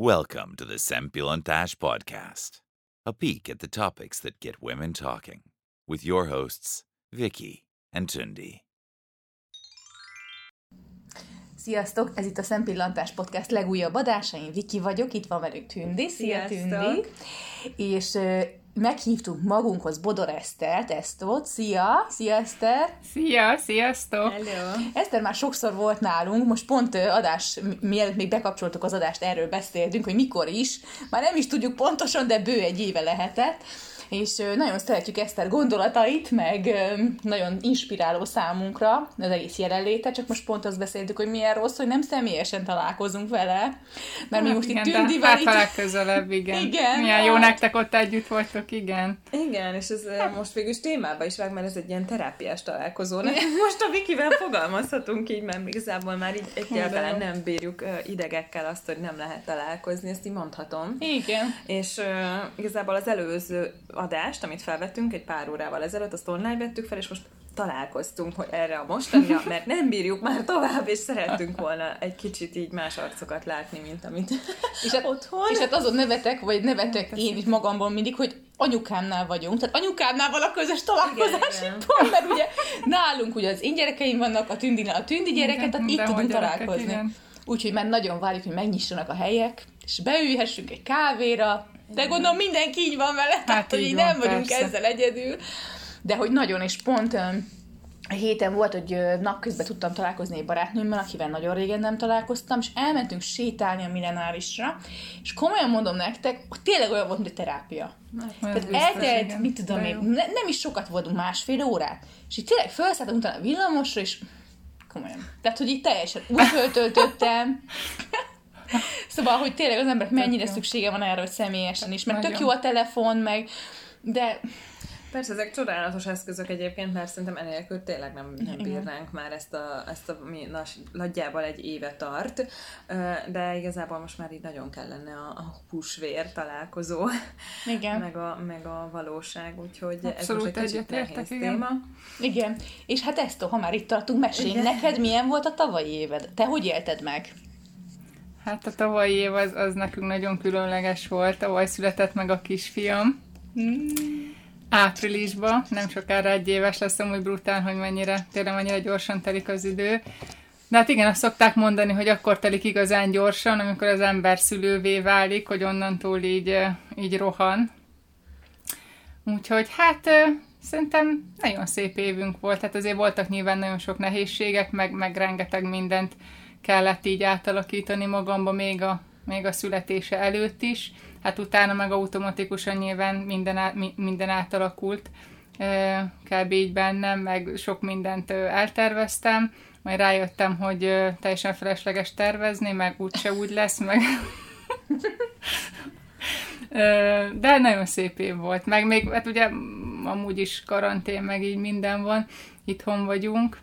Welcome to the Sempilontash Podcast, a peek at the topics that get women talking, with your hosts, Vicky and Tundi. Sziasztok! Ez itt a Szempillantás Podcast legújabb adása. Én Viki vagyok, itt van velünk Tündi. Szia, Sziasztok! Tündi! És ö, meghívtunk magunkhoz Bodor Esztert, Esztót. Szia! Szia, Eszter! Szia, sziasztok! Hello! Eszter már sokszor volt nálunk, most pont adás, mi- mielőtt még bekapcsoltuk az adást, erről beszéltünk, hogy mikor is. Már nem is tudjuk pontosan, de bő egy éve lehetett. És nagyon szeretjük Eszter gondolatait, meg nagyon inspiráló számunkra az egész jelenléte, csak most pont azt beszéltük, hogy milyen rossz, hogy nem személyesen találkozunk vele, mert mi Hát most igen, itt Tündivel hát a legközelebb, igen. Igen, Milyen jó hát. nektek ott együtt voltok, igen. Igen, és ez eh, most végül is témába is vág, mert ez egy ilyen terápiás találkozó. Most a Vikivel fogalmazhatunk így, mert igazából már így egyáltalán nem bírjuk idegekkel azt, hogy nem lehet találkozni, ezt így mondhatom. Igen. És uh, igazából az előző adást, amit felvettünk egy pár órával ezelőtt, azt online vettük fel, és most találkoztunk hogy erre a mostanira, mert nem bírjuk már tovább, és szerettünk volna egy kicsit így más arcokat látni, mint amit És hát, otthon. és hát azon nevetek, vagy nevetek én is magamból mindig, hogy anyukámnál vagyunk. Tehát anyukámnál van a közös találkozás Igen, itt pont, mert ugye nálunk ugye az én gyerekeim vannak, a tündinál a tündi gyereket, tehát itt tudunk találkozni. Úgyhogy már nagyon várjuk, hogy megnyissanak a helyek, és beülhessünk egy kávéra, de gondolom mindenki így van vele, tehát hogy így van, nem vagyunk persze. ezzel egyedül. De hogy nagyon, és pont a héten volt, hogy napközben tudtam találkozni egy barátnőmmel, akivel nagyon régen nem találkoztam, és elmentünk sétálni a millenárisra, és komolyan mondom nektek, tényleg olyan volt, mint egy terápia. Ez Tehát eltelt, mit tudom én, ne, nem is sokat voltunk, másfél órát, és így tényleg felszálltunk utána a villamosra, és komolyan. Tehát, hogy így teljesen úgy föltöltöttem. Szóval, hogy tényleg az emberek mennyire jó. szüksége van erre, hogy személyesen is, mert tök Nagyon. jó a telefon, meg de Persze, ezek csodálatos eszközök egyébként, mert szerintem enélkül tényleg nem, nem bírnánk már ezt a, ezt a mi nas, nagyjából egy éve tart, de igazából most már így nagyon kellene a, a húsvér találkozó, igen. meg a, meg a valóság, úgyhogy ez Abszolút most egy kicsit egyetértek, nehéz igen. téma. Igen. És hát ezt, ha már itt tartunk, mesélj neked, milyen volt a tavalyi éved? Te hogy élted meg? Hát a tavalyi év az, az nekünk nagyon különleges volt. Tavaly született meg a kisfiam. Áprilisban, nem sokára egy éves lesz, amúgy brutál, hogy mennyire, tényleg mennyire gyorsan telik az idő. De hát igen, azt szokták mondani, hogy akkor telik igazán gyorsan, amikor az ember szülővé válik, hogy onnantól így, eh, így rohan. Úgyhogy hát ö, szerintem nagyon szép évünk volt. Hát azért voltak nyilván nagyon sok nehézségek, meg, meg rengeteg mindent kellett így átalakítani magamba még a, még a születése előtt is. Hát utána meg automatikusan nyilván minden, á, mi- minden átalakult kb. így bennem, meg sok mindent elterveztem, majd rájöttem, hogy teljesen felesleges tervezni, meg úgyse úgy lesz, meg De nagyon szép év volt. Meg még, hát ugye amúgy is karantén, meg így minden van, itthon vagyunk.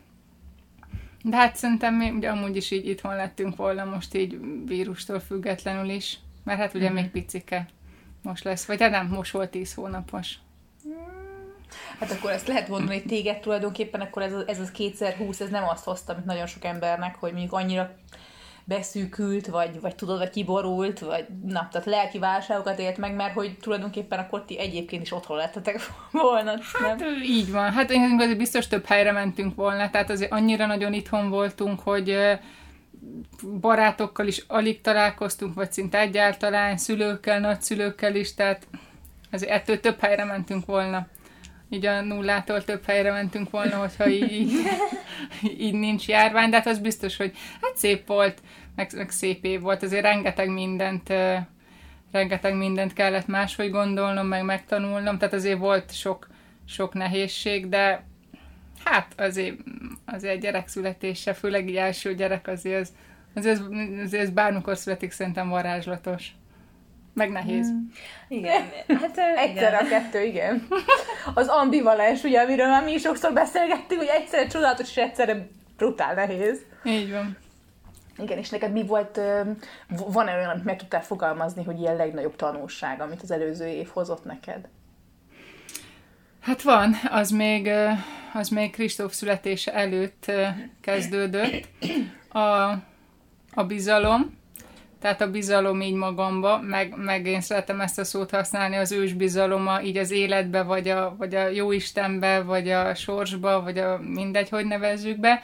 De hát szerintem mi ugye amúgy is így itthon lettünk volna most így vírustól függetlenül is. Mert hát ugye még picike most lesz. Vagy hát nem, most volt 10 hónapos. Hát akkor ezt lehet mondani, hogy téged tulajdonképpen akkor ez, a, ez az 2020, ez nem azt hozta, mint nagyon sok embernek, hogy mondjuk annyira beszűkült, vagy, vagy tudod, vagy kiborult, vagy na, tehát lelki válságokat élt meg, mert hogy tulajdonképpen akkor ti egyébként is otthon lettetek volna? Hát így van. Hát én azért biztos több helyre mentünk volna, tehát azért annyira nagyon itthon voltunk, hogy barátokkal is alig találkoztunk, vagy szinte egyáltalán, szülőkkel, nagyszülőkkel is, tehát azért ettől több helyre mentünk volna. Így a nullától több helyre mentünk volna, hogyha így, így, nincs járvány, de hát az biztos, hogy hát szép volt, meg, meg szép év volt, azért rengeteg mindent rengeteg mindent kellett máshogy gondolnom, meg megtanulnom, tehát azért volt sok, sok nehézség, de hát azért, azért gyerek születése, főleg így első gyerek azért, az, azért, azért bármikor születik szerintem varázslatos. Meg nehéz. Mm. Igen, hát ö, Egyszerre a kettő, igen. Az ambivalens, ugye, amiről már mi is sokszor beszélgettünk, hogy egyszerre csodálatos, és egyszerre brutál nehéz. Így van. Igen, és neked mi volt, van-e olyan, amit meg tudtál fogalmazni, hogy ilyen legnagyobb tanulság, amit az előző év hozott neked? Hát van, az még, az még Kristóf születése előtt kezdődött. A, a bizalom, tehát a bizalom így magamba, meg, meg én szeretem ezt a szót használni, az ősbizaloma így az életbe, vagy a, vagy a jóistenbe, vagy a sorsba, vagy a mindegy, hogy nevezzük be.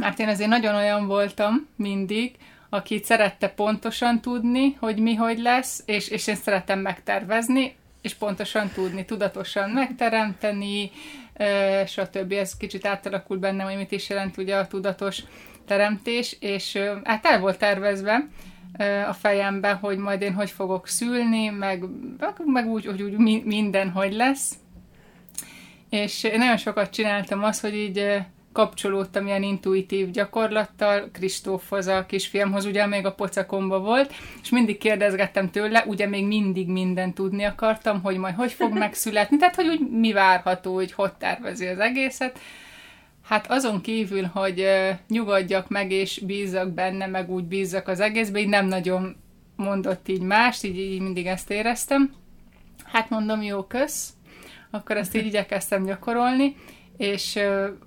Mert én azért nagyon olyan voltam mindig, akit szerette pontosan tudni, hogy mi hogy lesz, és, és én szeretem megtervezni, és pontosan tudni, tudatosan megteremteni, stb. Ez kicsit átalakult bennem, hogy mit is jelent ugye a tudatos teremtés, és hát el volt tervezve a fejembe, hogy majd én hogy fogok szülni, meg, meg úgy, hogy úgy minden hogy lesz. És én nagyon sokat csináltam azt, hogy így kapcsolódtam ilyen intuitív gyakorlattal, Kristófhoz, a kisfiamhoz, ugye még a pocakomba volt, és mindig kérdezgettem tőle, ugye még mindig minden tudni akartam, hogy majd hogy fog megszületni, tehát hogy úgy mi várható, hogy hogy tervezi az egészet. Hát azon kívül, hogy nyugodjak meg, és bízzak benne, meg úgy bízzak az egészbe, így nem nagyon mondott így más, így, így mindig ezt éreztem. Hát mondom, jó, kösz. Akkor ezt így igyekeztem gyakorolni, és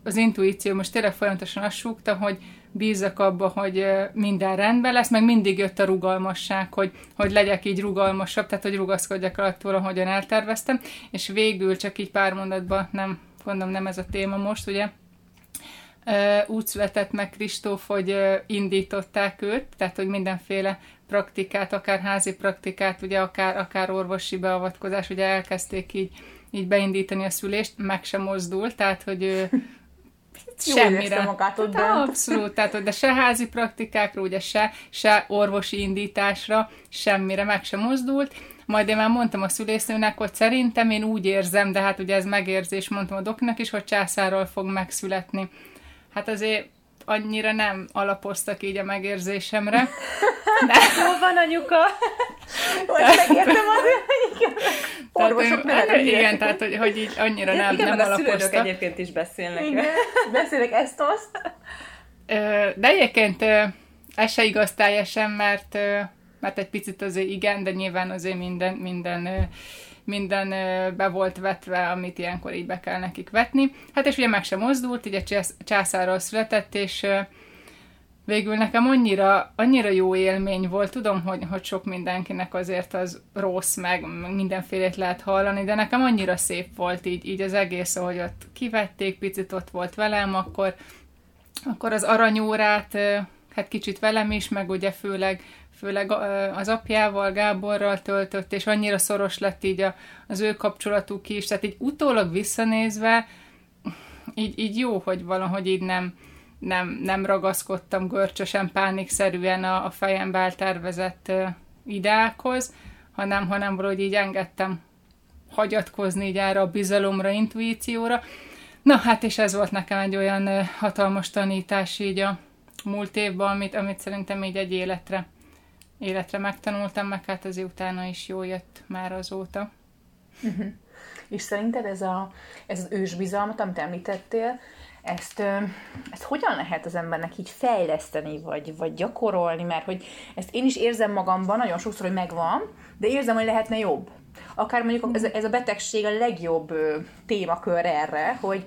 az intuíció most tényleg folyamatosan azt súgta, hogy bízak abba, hogy minden rendben lesz, meg mindig jött a rugalmasság, hogy, hogy legyek így rugalmasabb, tehát hogy rugaszkodjak attól, ahogyan elterveztem, és végül csak így pár mondatban, nem, mondom, nem ez a téma most, ugye, úgy született meg Kristóf, hogy indították őt, tehát hogy mindenféle praktikát, akár házi praktikát, ugye akár, akár orvosi beavatkozás, ugye elkezdték így így beindítani a szülést, meg sem mozdul, tehát, hogy ő semmire. magát ott hát, abszolút, tehát, de se házi praktikákra, ugye se, se orvosi indításra, semmire meg sem mozdult. Majd én már mondtam a szülésznőnek, hogy szerintem én úgy érzem, de hát ugye ez megérzés, mondtam a doknak is, hogy császárral fog megszületni. Hát azért annyira nem alapoztak így a megérzésemre. De... Hol van anyuka? Most megértem azért, Orvosok tehát, Igen, tehát hogy, hogy így annyira nem, igen, nem a alapoztak. egyébként is beszélnek. Igen, beszélnek ezt-azt. De egyébként ez se igaz teljesen, mert, mert egy picit azért igen, de nyilván azért minden, minden minden be volt vetve, amit ilyenkor így be kell nekik vetni. Hát és ugye meg sem mozdult, ugye császárral született, és végül nekem annyira, annyira jó élmény volt, tudom, hogy, hogy sok mindenkinek azért az rossz, meg mindenfélét lehet hallani, de nekem annyira szép volt így, így az egész, ahogy ott kivették, picit ott volt velem, akkor, akkor az aranyórát, hát kicsit velem is, meg ugye főleg főleg az apjával, Gáborral töltött, és annyira szoros lett így a, az ő kapcsolatuk is, tehát így utólag visszanézve, így, így jó, hogy valahogy így nem, nem, nem ragaszkodtam görcsösen, pánikszerűen a, a fejembe eltervezett ideákhoz, hanem, hanem valahogy így engedtem hagyatkozni így erre a bizalomra, intuícióra. Na hát, és ez volt nekem egy olyan hatalmas tanítás így a múlt évben, amit, amit szerintem így egy életre életre megtanultam, meg hát azért utána is jó jött már azóta. Uh-huh. És szerinted ez, a, ez az ősbizalmat, amit említettél, ezt, ezt hogyan lehet az embernek így fejleszteni, vagy, vagy gyakorolni, mert hogy ezt én is érzem magamban nagyon sokszor, hogy megvan, de érzem, hogy lehetne jobb. Akár mondjuk ez, ez a betegség a legjobb témakör erre, hogy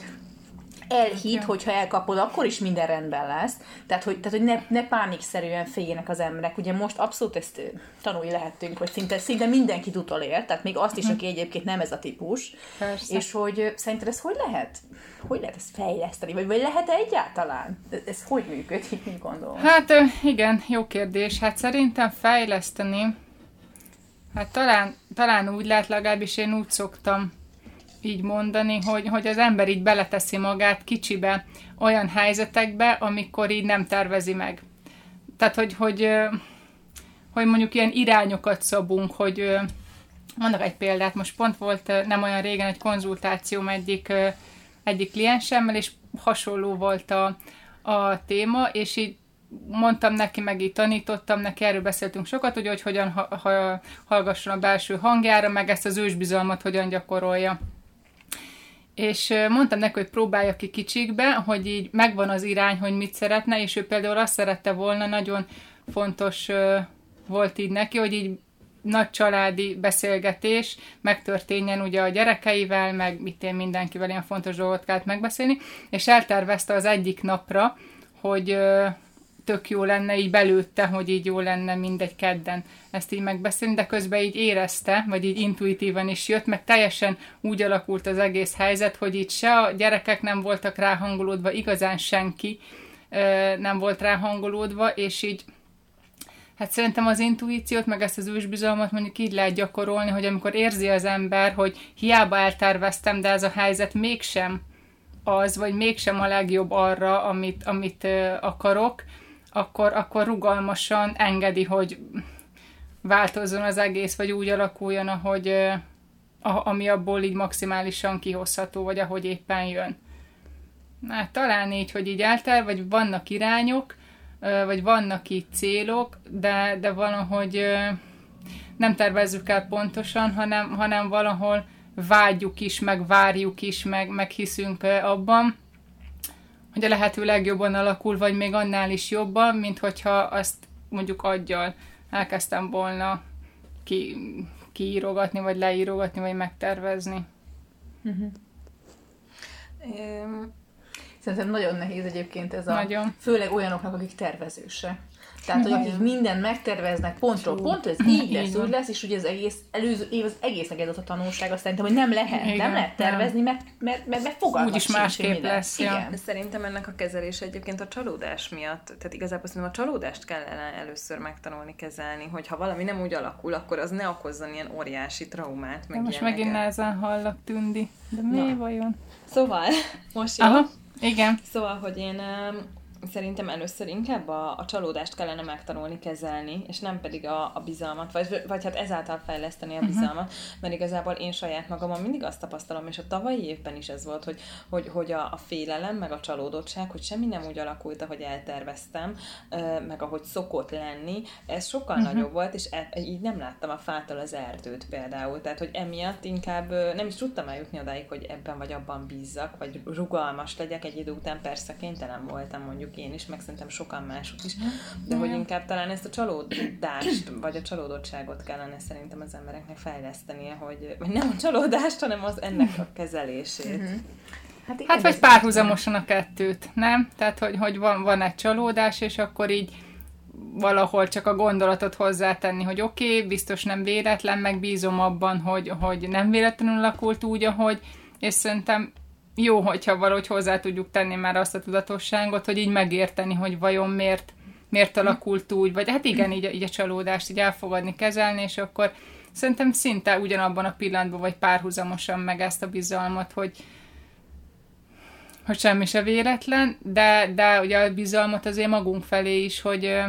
elhit, ja. hogyha elkapod, akkor is minden rendben lesz. Tehát, hogy, tehát, hogy ne, ne pánikszerűen féljenek az emberek. Ugye most abszolút ezt tanulni lehetünk, hogy szinte, szinte mindenki utolér, tehát még azt is, aki egyébként nem ez a típus. Persze. És hogy szerinted ez hogy lehet? Hogy lehet ezt fejleszteni? Vagy, vagy lehet-e egyáltalán? Ez hogy működik, mit gondolom? Hát igen, jó kérdés. Hát szerintem fejleszteni, hát talán, talán úgy lehet, legalábbis én úgy szoktam így mondani, hogy, hogy az ember így beleteszi magát kicsibe olyan helyzetekbe, amikor így nem tervezi meg. Tehát, hogy, hogy, hogy mondjuk ilyen irányokat szabunk, hogy mondok egy példát, most pont volt nem olyan régen egy konzultációm egyik, egyik kliensemmel, és hasonló volt a, a téma, és így mondtam neki, meg így tanítottam neki, erről beszéltünk sokat, hogy, hogy hogyan ha, ha, hallgasson a belső hangjára, meg ezt az ősbizalmat hogyan gyakorolja és mondtam neki, hogy próbálja ki kicsikbe, hogy így megvan az irány, hogy mit szeretne, és ő például azt szerette volna, nagyon fontos volt így neki, hogy így nagy családi beszélgetés megtörténjen ugye a gyerekeivel, meg mit én mindenkivel ilyen fontos dolgot kellett megbeszélni, és eltervezte az egyik napra, hogy tök jó lenne így belőtte, hogy így jó lenne mindegy kedden ezt így megbeszélni, de közben így érezte, vagy így intuitívan is jött, meg teljesen úgy alakult az egész helyzet, hogy itt se a gyerekek nem voltak ráhangolódva, igazán senki nem volt ráhangolódva, és így Hát szerintem az intuíciót, meg ezt az ősbizalmat mondjuk így lehet gyakorolni, hogy amikor érzi az ember, hogy hiába elterveztem, de ez a helyzet mégsem az, vagy mégsem a legjobb arra, amit, amit akarok, akkor, akkor rugalmasan engedi, hogy változzon az egész, vagy úgy alakuljon, ahogy, ami abból így maximálisan kihozható, vagy ahogy éppen jön. Hát talán így, hogy így eltel, vagy vannak irányok, vagy vannak itt célok, de, de valahogy nem tervezzük el pontosan, hanem, hanem valahol vágyjuk is, meg várjuk is, meg, meg hiszünk abban, hogy a lehető legjobban alakul, vagy még annál is jobban, mint hogyha azt mondjuk aggyal elkezdtem volna ki, kiírogatni, vagy leírogatni, vagy megtervezni. Uh-huh. Szerintem nagyon nehéz egyébként ez a... Nagyon. Főleg olyanoknak, akik tervezőse. Tehát, hogy akik mindent megterveznek pontról pont, ez így lesz, úgy lesz, és ugye az egész előző év az egésznek ez a tanulság, azt szerintem, hogy nem lehet, Igen, nem lehet tervezni, mert, mert, mert, mert fogalmat Úgyis másképp lesz. Ja. Igen. Szerintem ennek a kezelése egyébként a csalódás miatt, tehát igazából szerintem a csalódást kellene először megtanulni kezelni, hogy ha valami nem úgy alakul, akkor az ne okozzon ilyen óriási traumát. Meg most megint nehezen hallak, Tündi. De mi Na. vajon? Szóval, most jó. Aha. Igen. Szóval, hogy én szerintem először inkább a, a csalódást kellene megtanulni kezelni, és nem pedig a, a bizalmat, vagy, vagy hát ezáltal fejleszteni a mhm. bizalmat, uh-huh. mert igazából én saját magamon mindig azt tapasztalom, és a tavalyi évben is ez volt, hogy, hogy, hogy a, a félelem, meg a csalódottság, hogy semmi nem úgy alakult, ahogy elterveztem, meg ahogy szokott lenni, ez sokkal uh-huh. nagyobb volt, és e, így nem láttam a fától az erdőt például, tehát hogy emiatt inkább nem is tudtam eljutni odáig, hogy ebben vagy abban bízzak, vagy rugalmas legyek, egy idő után persze kénytelen voltam mondjuk mondjuk én is, meg szerintem sokan mások is, de hogy inkább talán ezt a csalódást, vagy a csalódottságot kellene szerintem az embereknek fejlesztenie, hogy vagy nem a csalódást, hanem az ennek a kezelését. Uh-huh. Hát, hát vagy párhuzamosan a kettőt, nem? Tehát, hogy, hogy van, van egy csalódás, és akkor így valahol csak a gondolatot hozzátenni, hogy oké, okay, biztos nem véletlen, meg bízom abban, hogy, hogy nem véletlenül alakult úgy, ahogy, és szerintem jó, hogyha valahogy hozzá tudjuk tenni már azt a tudatosságot, hogy így megérteni, hogy vajon miért, miért alakult úgy, vagy hát igen, így, így a csalódást így elfogadni, kezelni, és akkor szerintem szinte ugyanabban a pillanatban, vagy párhuzamosan meg ezt a bizalmat, hogy, hogy semmi se véletlen, de, de ugye a bizalmat azért magunk felé is, hogy,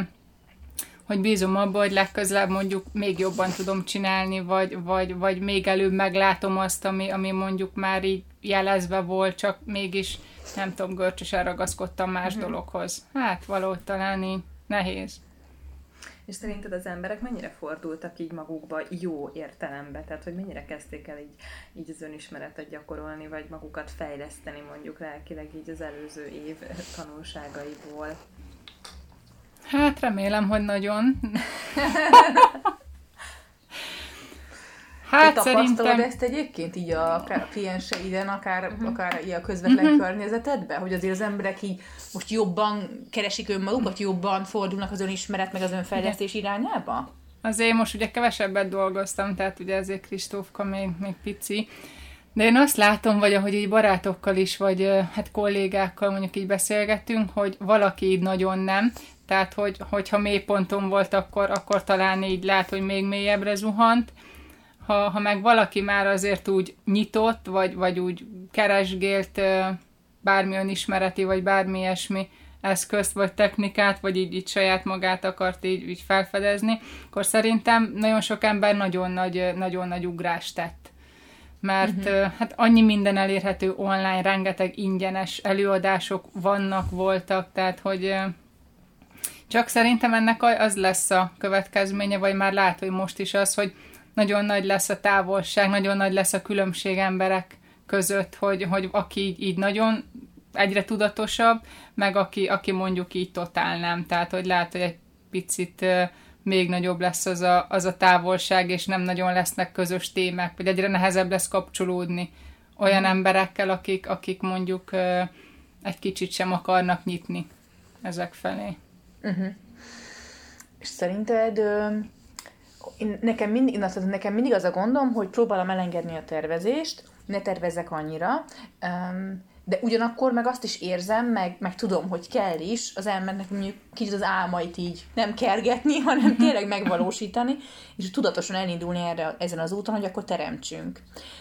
hogy bízom abban, hogy legközelebb mondjuk még jobban tudom csinálni, vagy, vagy, vagy még előbb meglátom azt, ami, ami mondjuk már így jelezve volt, csak mégis nem tudom, görcsösen ragaszkodtam más uh-huh. dologhoz. Hát valahogy talán így nehéz. És szerinted az emberek mennyire fordultak így magukba jó értelembe? Tehát, hogy mennyire kezdték el így, így az önismeretet gyakorolni, vagy magukat fejleszteni mondjuk lelkileg így az előző év tanulságaiból? Hát remélem, hogy nagyon. Hát Te szerintem... ezt egyébként így a, akár a klienseiden, akár, uh-huh. akár így a közvetlen uh-huh. környezetedben, hogy azért az emberek így most jobban keresik önmagukat, jobban fordulnak az önismeret meg az önfejlesztés irányába? Azért most ugye kevesebbet dolgoztam, tehát ugye azért Kristófka még, még pici, de én azt látom, vagy ahogy így barátokkal is, vagy hát kollégákkal mondjuk így beszélgettünk, hogy valaki így nagyon nem, tehát hogy, hogyha mélyponton volt, akkor, akkor talán így lehet, hogy még mélyebbre zuhant, ha, ha meg valaki már azért úgy nyitott, vagy, vagy úgy keresgélt bármi önismereti, vagy bármi ilyesmi eszközt, vagy technikát, vagy így, így saját magát akart így, így felfedezni, akkor szerintem nagyon sok ember nagyon nagy, nagyon nagy ugrást tett. Mert uh-huh. hát annyi minden elérhető online, rengeteg ingyenes előadások vannak, voltak, tehát hogy csak szerintem ennek az lesz a következménye, vagy már lát, hogy most is az, hogy nagyon nagy lesz a távolság, nagyon nagy lesz a különbség emberek között, hogy, hogy aki így, így nagyon egyre tudatosabb, meg aki, aki mondjuk így totál nem. Tehát, hogy lehet, hogy egy picit még nagyobb lesz az a, az a távolság, és nem nagyon lesznek közös témák, vagy egyre nehezebb lesz kapcsolódni olyan mm. emberekkel, akik, akik mondjuk egy kicsit sem akarnak nyitni ezek felé. És szerinted én, nekem, mindig, na, tehát nekem mindig az a gondom, hogy próbálom elengedni a tervezést, ne tervezzek annyira, um, de ugyanakkor meg azt is érzem, meg, meg tudom, hogy kell is az embernek mondjuk kicsit az álmait így nem kergetni, hanem tényleg megvalósítani, és tudatosan elindulni erre ezen az úton, hogy akkor teremtsünk.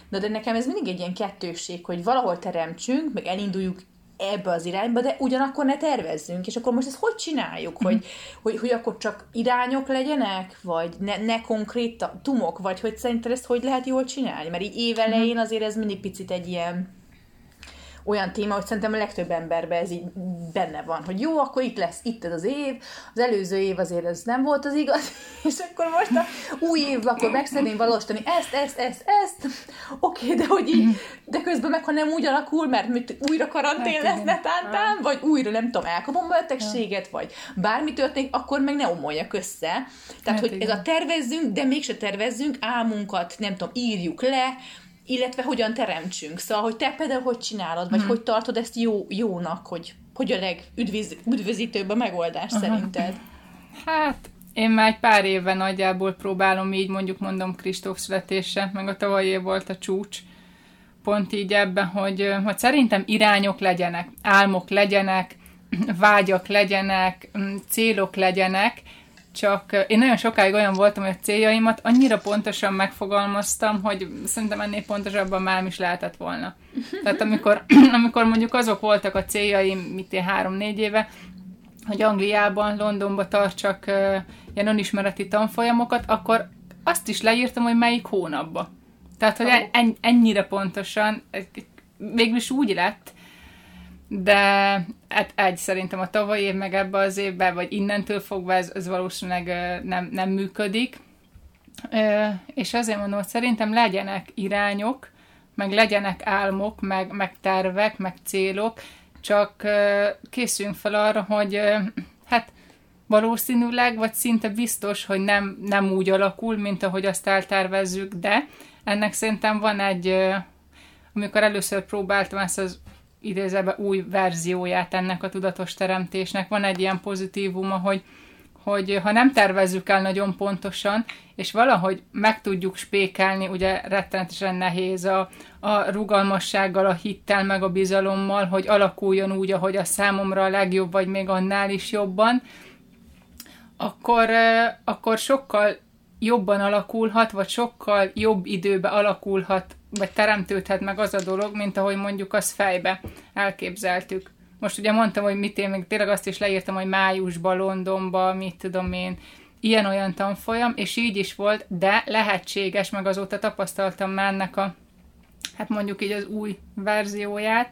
De, de nekem ez mindig egy ilyen kettősség, hogy valahol teremtsünk, meg elinduljuk ebbe az irányba, de ugyanakkor ne tervezzünk, és akkor most ezt hogy csináljuk, hogy, Mhm. hogy, hogy akkor csak irányok legyenek, vagy ne, ne konkrét tumok, vagy hogy szerinted ezt hogy lehet jól csinálni? Mert így évelején azért ez mindig picit egy ilyen olyan téma, hogy szerintem a legtöbb emberben ez így benne van, hogy jó, akkor itt lesz, itt ez az év, az előző év azért ez nem volt az igaz, és akkor most a új évben akkor meg szeretném valósítani ezt, ezt, ezt, ezt, oké, de hogy így, de közben meg ha nem úgy alakul, mert mit, újra karantén Hát lesz igen. netántán, vagy újra nem tudom, elkapom betegséget, vagy bármi történik, akkor meg ne omoljak össze. Tehát, Hát hogy ez a tervezzünk, de mégse tervezzünk, álmunkat, nem tudom, írjuk le, illetve hogyan teremtsünk. Szóval, hogy te például hogy csinálod, vagy hogy tartod ezt jó, jónak, hogy, hogy a legüdvözítőbb a megoldás szerinted? Hát, én már egy pár éve nagyjából próbálom így, mondjuk mondom Kristóf születése, meg a tavalyi év volt a csúcs, pont így ebben, hogy, hogy szerintem irányok legyenek, álmok legyenek, vágyak legyenek, mm, célok legyenek, csak én nagyon sokáig olyan voltam, hogy a céljaimat annyira pontosan megfogalmaztam, hogy szerintem ennél pontosabban már nem is lehetett volna. Tehát amikor, amikor mondjuk azok voltak a céljaim, mit én három-négy éve, hogy Angliában, Londonba tartsak uh, ilyen önismereti tanfolyamokat, akkor azt is leírtam, hogy melyik hónapba. Tehát, hogy en, en, ennyire pontosan, végül is úgy lett, de hát egy szerintem a tavalyi év, meg ebbe az évben, vagy innentől fogva ez, ez valószínűleg nem, nem működik. És azért mondom, hogy szerintem legyenek irányok, meg legyenek álmok, meg, meg tervek, meg célok, csak készüljünk fel arra, hogy hát valószínűleg, vagy szinte biztos, hogy nem, nem úgy alakul, mint ahogy azt eltervezzük, de ennek szerintem van egy, amikor először próbáltam ezt az idézőben új verzióját ennek a tudatos teremtésnek, van egy ilyen pozitívuma, hogy, hogy ha nem tervezzük el nagyon pontosan, és valahogy meg tudjuk spékelni, ugye rettenetesen nehéz a, a rugalmassággal, a hittel, meg a bizalommal, hogy alakuljon úgy, ahogy a számomra a legjobb, vagy még annál is jobban, akkor, akkor sokkal jobban alakulhat, vagy sokkal jobb időbe alakulhat, vagy teremtődhet meg az a dolog, mint ahogy mondjuk az fejbe elképzeltük. Most ugye mondtam, hogy mit én még tényleg azt is leírtam, hogy májusban, Londonba, mit tudom én, ilyen-olyan tanfolyam, és így is volt, de lehetséges, meg azóta tapasztaltam már ennek a, hát mondjuk így az új verzióját,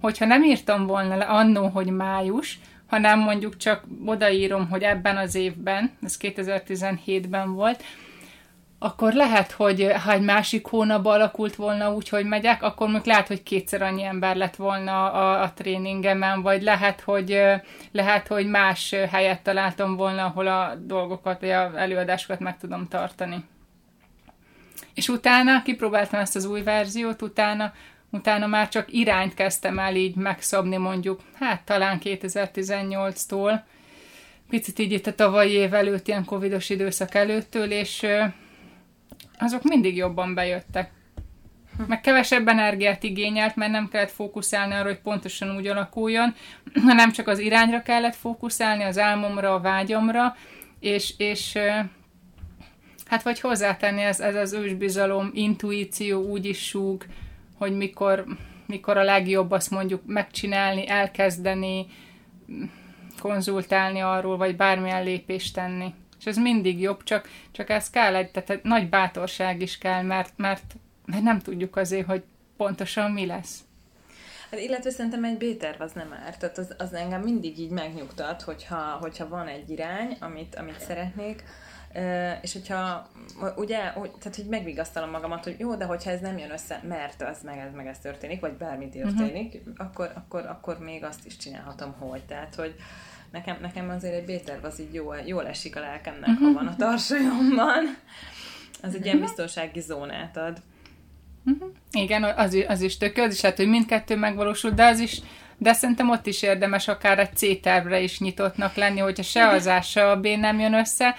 hogyha nem írtam volna le annó, hogy május, hanem mondjuk csak odaírom, hogy ebben az évben, ez 2017-ben volt, akkor lehet, hogy ha egy másik hónapban alakult volna úgy, hogy megyek, akkor még lehet, hogy kétszer annyi ember lett volna a, a tréningemen, vagy lehet, hogy ö, lehet, hogy más ö, helyet találtam volna, ahol a dolgokat, vagy a előadásokat meg tudom tartani. És utána kipróbáltam ezt az új verziót, utána, utána már csak irányt kezdtem el így megszabni mondjuk, hát talán 2018-tól, picit így itt a tavalyi év előtt, ilyen covidos időszak előttől, és azok mindig jobban bejöttek. Meg kevesebb energiát igényelt, mert nem kellett fókuszálni arra, hogy pontosan úgy alakuljon, hanem csak az irányra kellett fókuszálni, az álmomra, a vágyamra, és, és hát vagy hozzátenni ez, ez az ősbizalom, intuíció úgy is súg, hogy mikor, mikor a legjobb azt mondjuk megcsinálni, elkezdeni, konzultálni arról, vagy bármilyen lépést tenni. Ez mindig jobb, csak, csak ez kell egy, tehát nagy bátorság is kell, mert, mert, mert nem tudjuk azért, hogy pontosan mi lesz. Hát, illetve szerintem egy B-terv az nem árt. Tehát az, az engem mindig így megnyugtat, hogyha, hogyha van egy irány, amit, amit szeretnék, és hogyha ugye, hogy, tehát hogy megvigasztalom magamat, hogy jó, de hogyha ez nem jön össze, mert az meg ez, meg ez történik, vagy bármi történik, uh-huh. akkor, akkor, akkor még azt is csinálhatom, hogy. Tehát, hogy nekem, nekem azért egy B-terv az így jól, jól esik a lelkemnek, uh-huh. ha van a tarsajomban. Az egy ilyen biztonsági zónát ad. Igen, az, az is tök az is lehet, hogy mindkettő megvalósul, de az is de szerintem ott is érdemes akár egy C-tervre is nyitottnak lenni, hogyha se az A, se a B nem jön össze,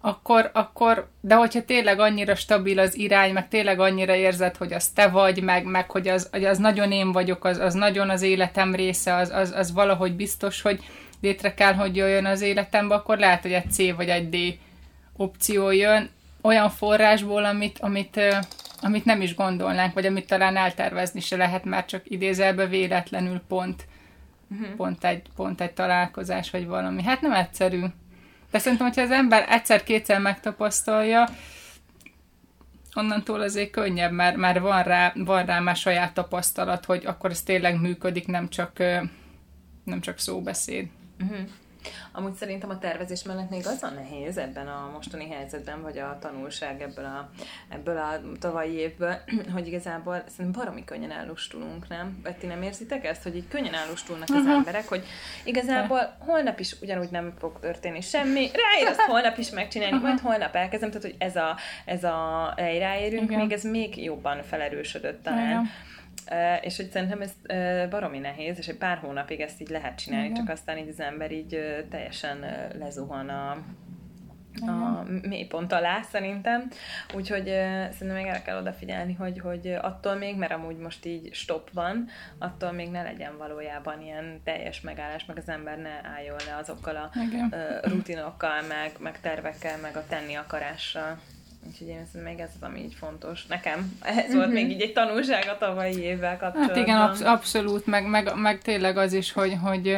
akkor, akkor, de hogyha tényleg annyira stabil az irány, meg tényleg annyira érzed, hogy az te vagy, meg, meg hogy, az, hogy az nagyon én vagyok, az, az nagyon az életem része, az, az, az valahogy biztos, hogy létre kell, hogy jöjjön az életembe, akkor lehet, hogy egy C vagy egy D opció jön, olyan forrásból, amit, amit, amit nem is gondolnánk, vagy amit talán eltervezni se lehet, már csak idézelbe véletlenül pont, uh-huh. pont, egy, pont egy találkozás, vagy valami. Hát nem egyszerű. De szerintem, hogyha az ember egyszer-kétszer megtapasztalja, onnantól azért könnyebb, mert már van rá, van rá már saját tapasztalat, hogy akkor ez tényleg működik, nem csak, nem csak szóbeszéd. Uh-huh. Amúgy szerintem a tervezés mellett még az a nehéz ebben a mostani helyzetben, vagy a tanulság ebből a, ebből a tavalyi évből, hogy igazából szerintem baromi könnyen ellustulunk, nem? Vagy ti nem érzitek ezt, hogy így könnyen ellustulnak az uh-huh. emberek, hogy igazából holnap is ugyanúgy nem fog történni semmi, ráér azt holnap is megcsinálni, uh-huh. majd holnap elkezdem, tehát hogy ez a, ez a ráérünk, még ez még jobban felerősödött talán. Igen és hogy szerintem ez baromi nehéz, és egy pár hónapig ezt így lehet csinálni, Igen. csak aztán így az ember így teljesen lezuhan a, a mélypont alá szerintem. Úgyhogy szerintem még erre kell odafigyelni, hogy, hogy attól még, mert amúgy most így stop van, attól még ne legyen valójában ilyen teljes megállás, meg az ember ne álljon le azokkal a uh, rutinokkal, meg, meg tervekkel, meg a tenni akarással. Úgyhogy én szerintem még ez az, ami így fontos. Nekem ez mm-hmm. volt még így egy tanulság a tavalyi évvel kapcsolatban. Hát igen, absz- abszolút, meg, meg, meg tényleg az is, hogy, hogy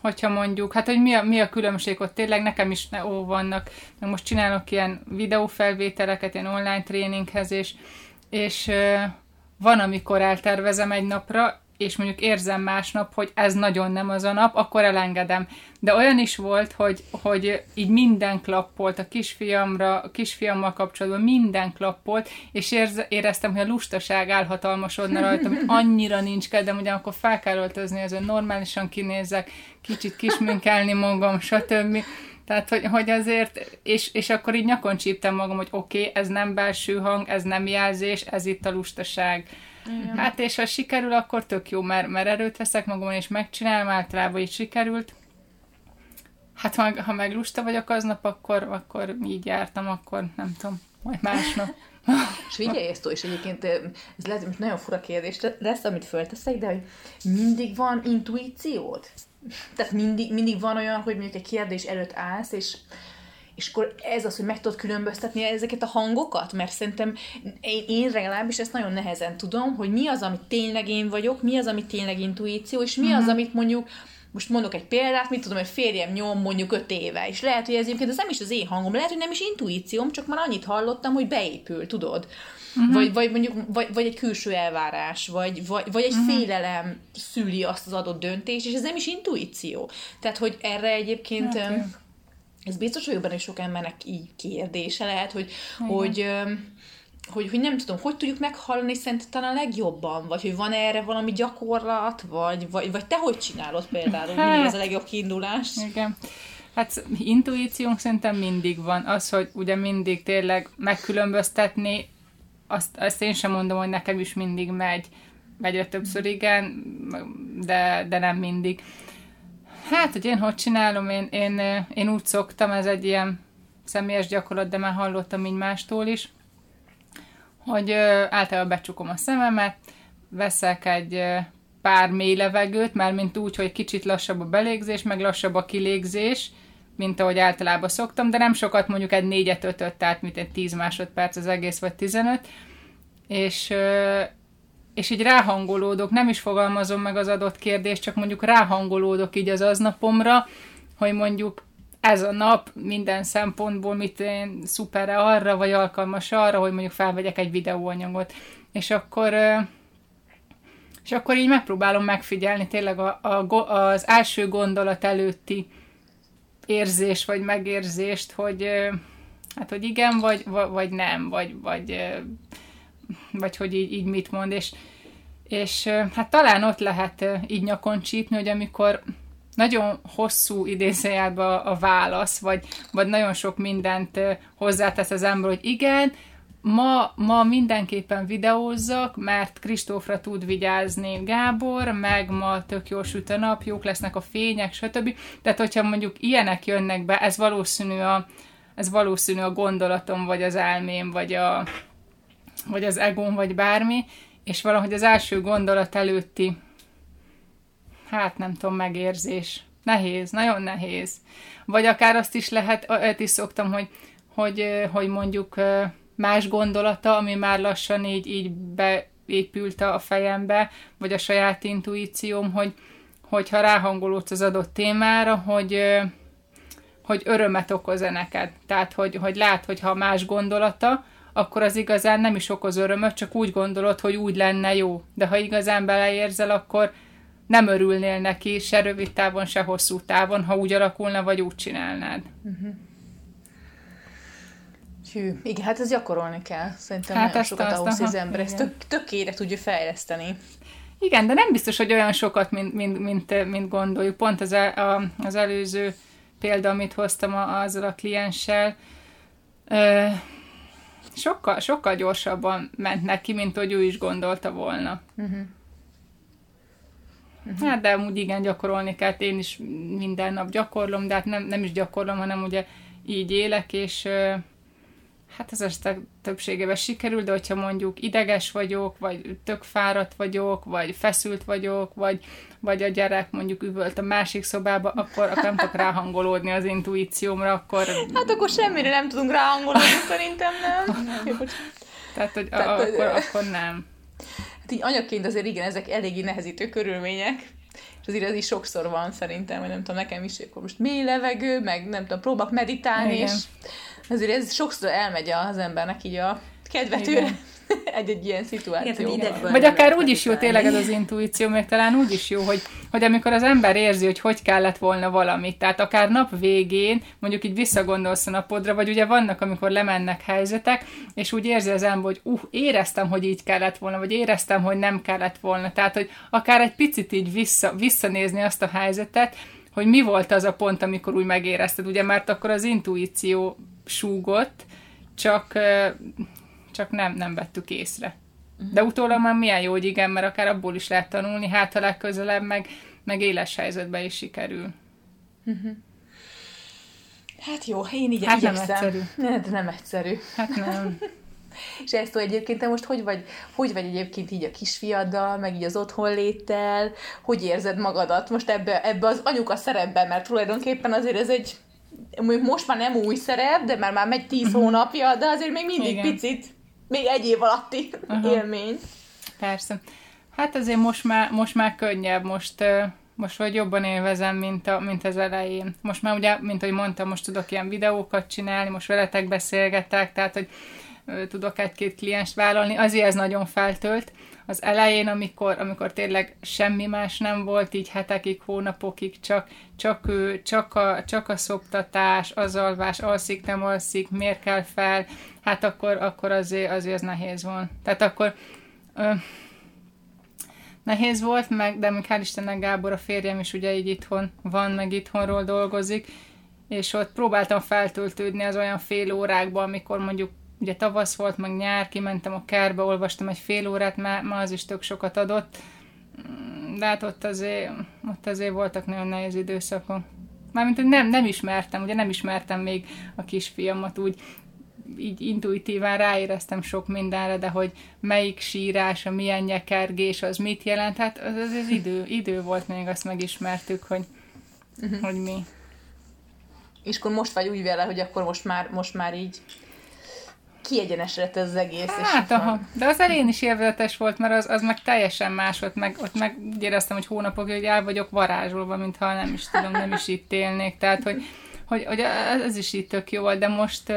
hogyha mondjuk, hát hogy mi a, mi a különbség ott tényleg, nekem is ne, ó, vannak, meg most csinálok ilyen videófelvételeket, ilyen online tréninghez, és, és van, amikor eltervezem egy napra, és mondjuk érzem másnap, hogy ez nagyon nem az a nap, akkor elengedem. De olyan is volt, hogy, hogy így minden klappolt a kisfiamra, a kisfiammal kapcsolatban minden klappolt, és érz, éreztem, hogy a lustaság elhatalmasodna rajtam, hogy annyira nincs kedvem, ugyanakkor fel kell öltözni, azon normálisan kinézek, kicsit kisminkelni magam, stb. Tehát, hogy, hogy azért, és, és akkor így nyakon csíptem magam, hogy oké, okay, ez nem belső hang, ez nem jelzés, ez itt a lustaság igen. Hát és ha sikerül, akkor tök jó, mert, mert erőt veszek magamon, és megcsinálom, általában így sikerült. Hát ha, ha meg lusta vagyok aznap, akkor, akkor így jártam, akkor nem tudom, majd másnap. és figyelj ezt, és egyébként ez lehet, hogy nagyon fura kérdés lesz, amit fölteszek, de hogy mindig van intuíciód? Tehát mindig, mindig van olyan, hogy mondjuk egy kérdés előtt állsz, és és akkor ez az, hogy meg tudod különböztetni ezeket a hangokat, mert szerintem én, én legalábbis ezt nagyon nehezen tudom, hogy mi az, ami tényleg én vagyok, mi az, ami tényleg intuíció, és mi uh-huh. az, mhm. amit mondjuk most mondok egy példát, mit tudom, hogy férjem nyom mondjuk öt éve, és lehet, hogy ez egyébként ez nem is az én hangom, lehet, hogy nem is intuícióm, csak már annyit hallottam, hogy beépül, tudod? Uh-huh. Vagy, vagy mondjuk, vagy, vagy egy külső elvárás, vagy, vagy, vagy egy uh-huh. félelem szüli azt az adott döntést, és ez nem is intuíció. Tehát, hogy erre egyébként... Okay ez biztos, hogy benne sok embernek így kérdése lehet, hogy, hogy, hogy, hogy nem tudom, hogy tudjuk meghallani szerintem a legjobban, vagy hogy van erre valami gyakorlat, vagy, vagy, vagy te hogy csinálod például, hát, mi ez a legjobb kiindulás? Igen. Hát intuíciónk szerintem mindig van. Az, hogy ugye mindig tényleg megkülönböztetni, azt, azt én sem mondom, hogy nekem is mindig megy. Egyre többször igen, de, de nem mindig. Hát, hogy én hogy csinálom, én, én, én úgy szoktam, ez egy ilyen személyes gyakorlat, de már hallottam így mástól is, hogy általában becsukom a szememet, veszek egy pár mély levegőt, mert mint úgy, hogy kicsit lassabb a belégzés, meg lassabb a kilégzés, mint ahogy általában szoktam, de nem sokat, mondjuk egy négyet, ötöt, tehát mint egy 10 másodperc az egész, vagy 15, és és így ráhangolódok, nem is fogalmazom meg az adott kérdést, csak mondjuk ráhangolódok így az aznapomra, hogy mondjuk ez a nap minden szempontból mit én szuperre arra, vagy alkalmas arra, hogy mondjuk felvegyek egy videóanyagot. És akkor és akkor így megpróbálom megfigyelni tényleg a, a, az első gondolat előtti érzés, vagy megérzést, hogy hát, hogy igen, vagy, vagy nem, vagy, vagy vagy hogy így, így mit mond, és, és hát talán ott lehet így nyakon csípni, hogy amikor nagyon hosszú idézőjelben a válasz, vagy, vagy nagyon sok mindent hozzátesz az ember, hogy igen, ma, ma mindenképpen videózzak, mert Kristófra tud vigyázni Gábor, meg ma tök jól süt a nap, jók lesznek a fények, stb. Tehát, hogyha mondjuk ilyenek jönnek be, ez valószínű a, ez valószínű a gondolatom, vagy az elmém, vagy, a, vagy az egóm, vagy bármi, és valahogy az első gondolat előtti, hát nem tudom, megérzés. Nehéz, nagyon nehéz. Vagy akár azt is lehet, ezt is szoktam, hogy, hogy, hogy mondjuk más gondolata, ami már lassan így, így beépült a fejembe, vagy a saját intuícióm, hogy, hogyha ráhangolódsz az adott témára, hogy, hogy örömet okoz-e neked. Tehát, hogy, hogy lát, hogy ha más gondolata, akkor az igazán nem is okoz örömöt, csak úgy gondolod, hogy úgy lenne jó. De ha igazán beleérzel, akkor nem örülnél neki se rövid távon, se hosszú távon, ha úgy alakulna, vagy úgy csinálnád. Uh-huh. Hű, igen, hát ez gyakorolni kell. Szerintem hát nagyon sokat ahhoz, hogy az ember ezt tök, tökére tudja fejleszteni. Igen, de nem biztos, hogy olyan sokat, mint, mint, mint, mint gondoljuk. Pont az, el, a, az előző példa, amit hoztam a, azzal a klienssel, ö, sokkal, sokkal gyorsabban ment neki, mint hogy ő is gondolta volna. Uh-huh. Uh-huh. Hát, de amúgy igen, gyakorolni kell. Én is minden nap gyakorlom, de hát nem, nem is gyakorlom, hanem ugye így élek, és hát ez esetek többségében sikerül, de hogyha mondjuk ideges vagyok, vagy tök fáradt vagyok, vagy feszült vagyok, vagy, vagy a gyerek mondjuk üvölt a másik szobába, akkor, akkor nem tudok ráhangolódni az intuíciómra, akkor... Hát akkor semmire nem tudunk ráhangolódni, szerintem nem. Tehát, hogy Tehát, akkor, akkor nem. Hát így anyaként azért igen, ezek eléggé nehezítő körülmények, és azért ez is sokszor van szerintem, hogy nem tudom, nekem is, akkor most mély levegő, meg nem tudom, próbálok meditálni, igen. és azért ez sokszor elmegy az embernek így a kedvetőre egy-egy ilyen szituáció. Vagy akár úgy is jó tényleg ez az intuíció, még talán úgy is jó, hogy, hogy amikor az ember érzi, hogy hogy kellett volna valamit, tehát akár nap végén, mondjuk így visszagondolsz a napodra, vagy ugye vannak, amikor lemennek helyzetek, és úgy érzi az ember, hogy uh, éreztem, hogy így kellett volna, vagy éreztem, hogy nem kellett volna. Tehát, hogy akár egy picit így vissza, visszanézni azt a helyzetet, hogy mi volt az a pont, amikor úgy megérezted, ugye, mert akkor az intuíció súgott, csak, csak nem, nem vettük észre. De utólag már milyen jó, hogy igen, mert akár abból is lehet tanulni, hát ha legközelebb meg, meg éles helyzetbe is sikerül. Uh-huh. Hát jó, én így hát nem egyszerű. De nem egyszerű. Hát nem. És ezt egyébként te most hogy vagy, hogy vagy egyébként így a kisfiaddal, meg így az otthon léttel, hogy érzed magadat most ebbe, ebbe az anyuka szerepben, mert tulajdonképpen azért ez egy most már nem új szerep, de már már megy tíz uh-huh. hónapja, de azért még mindig Igen. picit, még egy év alatti uh-huh. élmény. Persze. Hát azért most már, most már könnyebb, most, most vagy jobban élvezem, mint, a, mint az elején. Most már ugye, mint ahogy mondtam, most tudok ilyen videókat csinálni, most veletek beszélgetek, tehát, hogy tudok egy-két klienst vállalni, azért ez nagyon feltölt, az elején, amikor, amikor tényleg semmi más nem volt, így hetekig, hónapokig, csak, csak ő, csak a, csak a szoptatás, az alvás, alszik, nem alszik, miért kell fel, hát akkor, akkor azért, azért az nehéz van. Tehát akkor ö, nehéz volt, meg, de még hál' Istennek Gábor, a férjem is ugye így itthon van, meg itthonról dolgozik, és ott próbáltam feltöltődni az olyan fél órákba, amikor mondjuk ugye tavasz volt, meg nyár, kimentem a kertbe, olvastam egy fél órát, már ma az is tök sokat adott, mm, de hát ott azért, ott azért voltak nagyon nehéz időszakok. Mármint, hogy nem, nem ismertem, ugye nem ismertem még a kisfiamat úgy, így intuitívan ráéreztem sok mindenre, de hogy melyik sírás, a milyen nyekergés, az mit jelent, hát az, az, az idő, idő volt még, azt megismertük, hogy, uh-huh. hogy mi. És akkor most vagy úgy vele, hogy akkor most már, most már így kiegyenesedett ez az egész. Hát, és aha. De az elén is élvezetes volt, mert az, az meg teljesen más volt, meg ott meg úgy éreztem, hogy hónapokig hogy el vagyok varázsolva, mintha nem is tudom, nem is itt élnék. Tehát, hogy, hogy, hogy ez is itt tök jó volt, de most,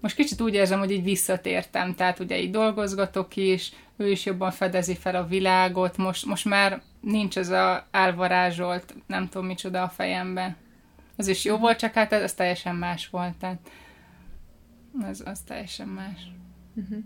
most kicsit úgy érzem, hogy így visszatértem. Tehát ugye így dolgozgatok is, ő is jobban fedezi fel a világot, most, most már nincs ez a elvarázsolt, nem tudom micsoda a fejemben. Az is jó volt, csak hát ez, ez teljesen más volt. Tehát, az, az teljesen más. Uh-huh.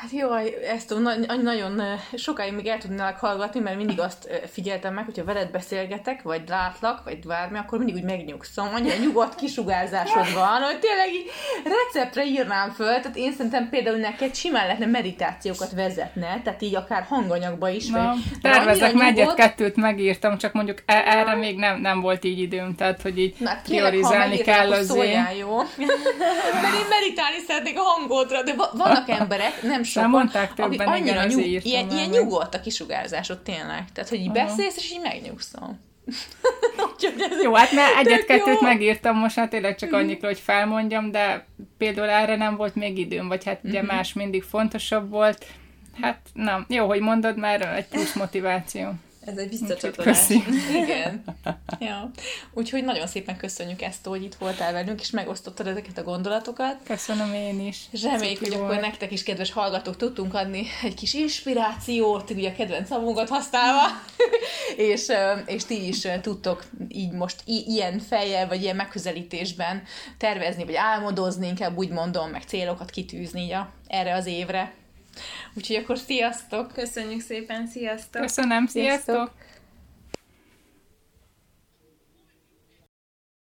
Hát jó, ezt nagyon sokáig még el tudnálak hallgatni, mert mindig azt figyeltem meg, hogyha veled beszélgetek, vagy látlak, vagy bármi, akkor mindig úgy megnyugszom. Annyira nyugodt kisugárzásod van, hogy tényleg így receptre írnám föl, tehát én szerintem például neked simán lehetne meditációkat vezetne, tehát így akár hanganyagba is. Na, vagy, tervezek, nyugodt... egyet-kettőt megírtam, csak mondjuk e- erre még nem, nem volt így időm, tehát hogy így Na, priorizálni kell az jó? mert én meditálni szeretnék a hangodra, de vannak emberek, nem sokan, mondták többen, akik annyira nyug, ilyen, ilyen nyugodt a kisugárzásod tényleg. Tehát, hogy így beszélsz, és így megnyugszom. Jó, hát mert egyet-kettőt megírtam most, hát tényleg csak mhm. annyit, hogy felmondjam, de például erre nem volt még időm, vagy hát ugye uh-huh. más mindig fontosabb volt. Hát nem, jó, hogy mondod, már egy plusz motiváció. Ez egy visszacsatolás. Igen. ja. Úgyhogy nagyon szépen köszönjük ezt, hogy itt voltál velünk, és megosztottad ezeket a gondolatokat. Köszönöm én is. És reméljük, hogy volt. akkor nektek is, kedves hallgatók, tudtunk adni egy kis inspirációt, ugye a kedvenc szavunkat használva, és, és ti is tudtok így most i- ilyen fejjel, vagy ilyen megközelítésben tervezni, vagy álmodozni, inkább úgy mondom, meg célokat kitűzni így a, erre az évre. Úgyhogy akkor sziasztok! Köszönjük szépen, sziasztok! Köszönöm, sziasztok! sziasztok.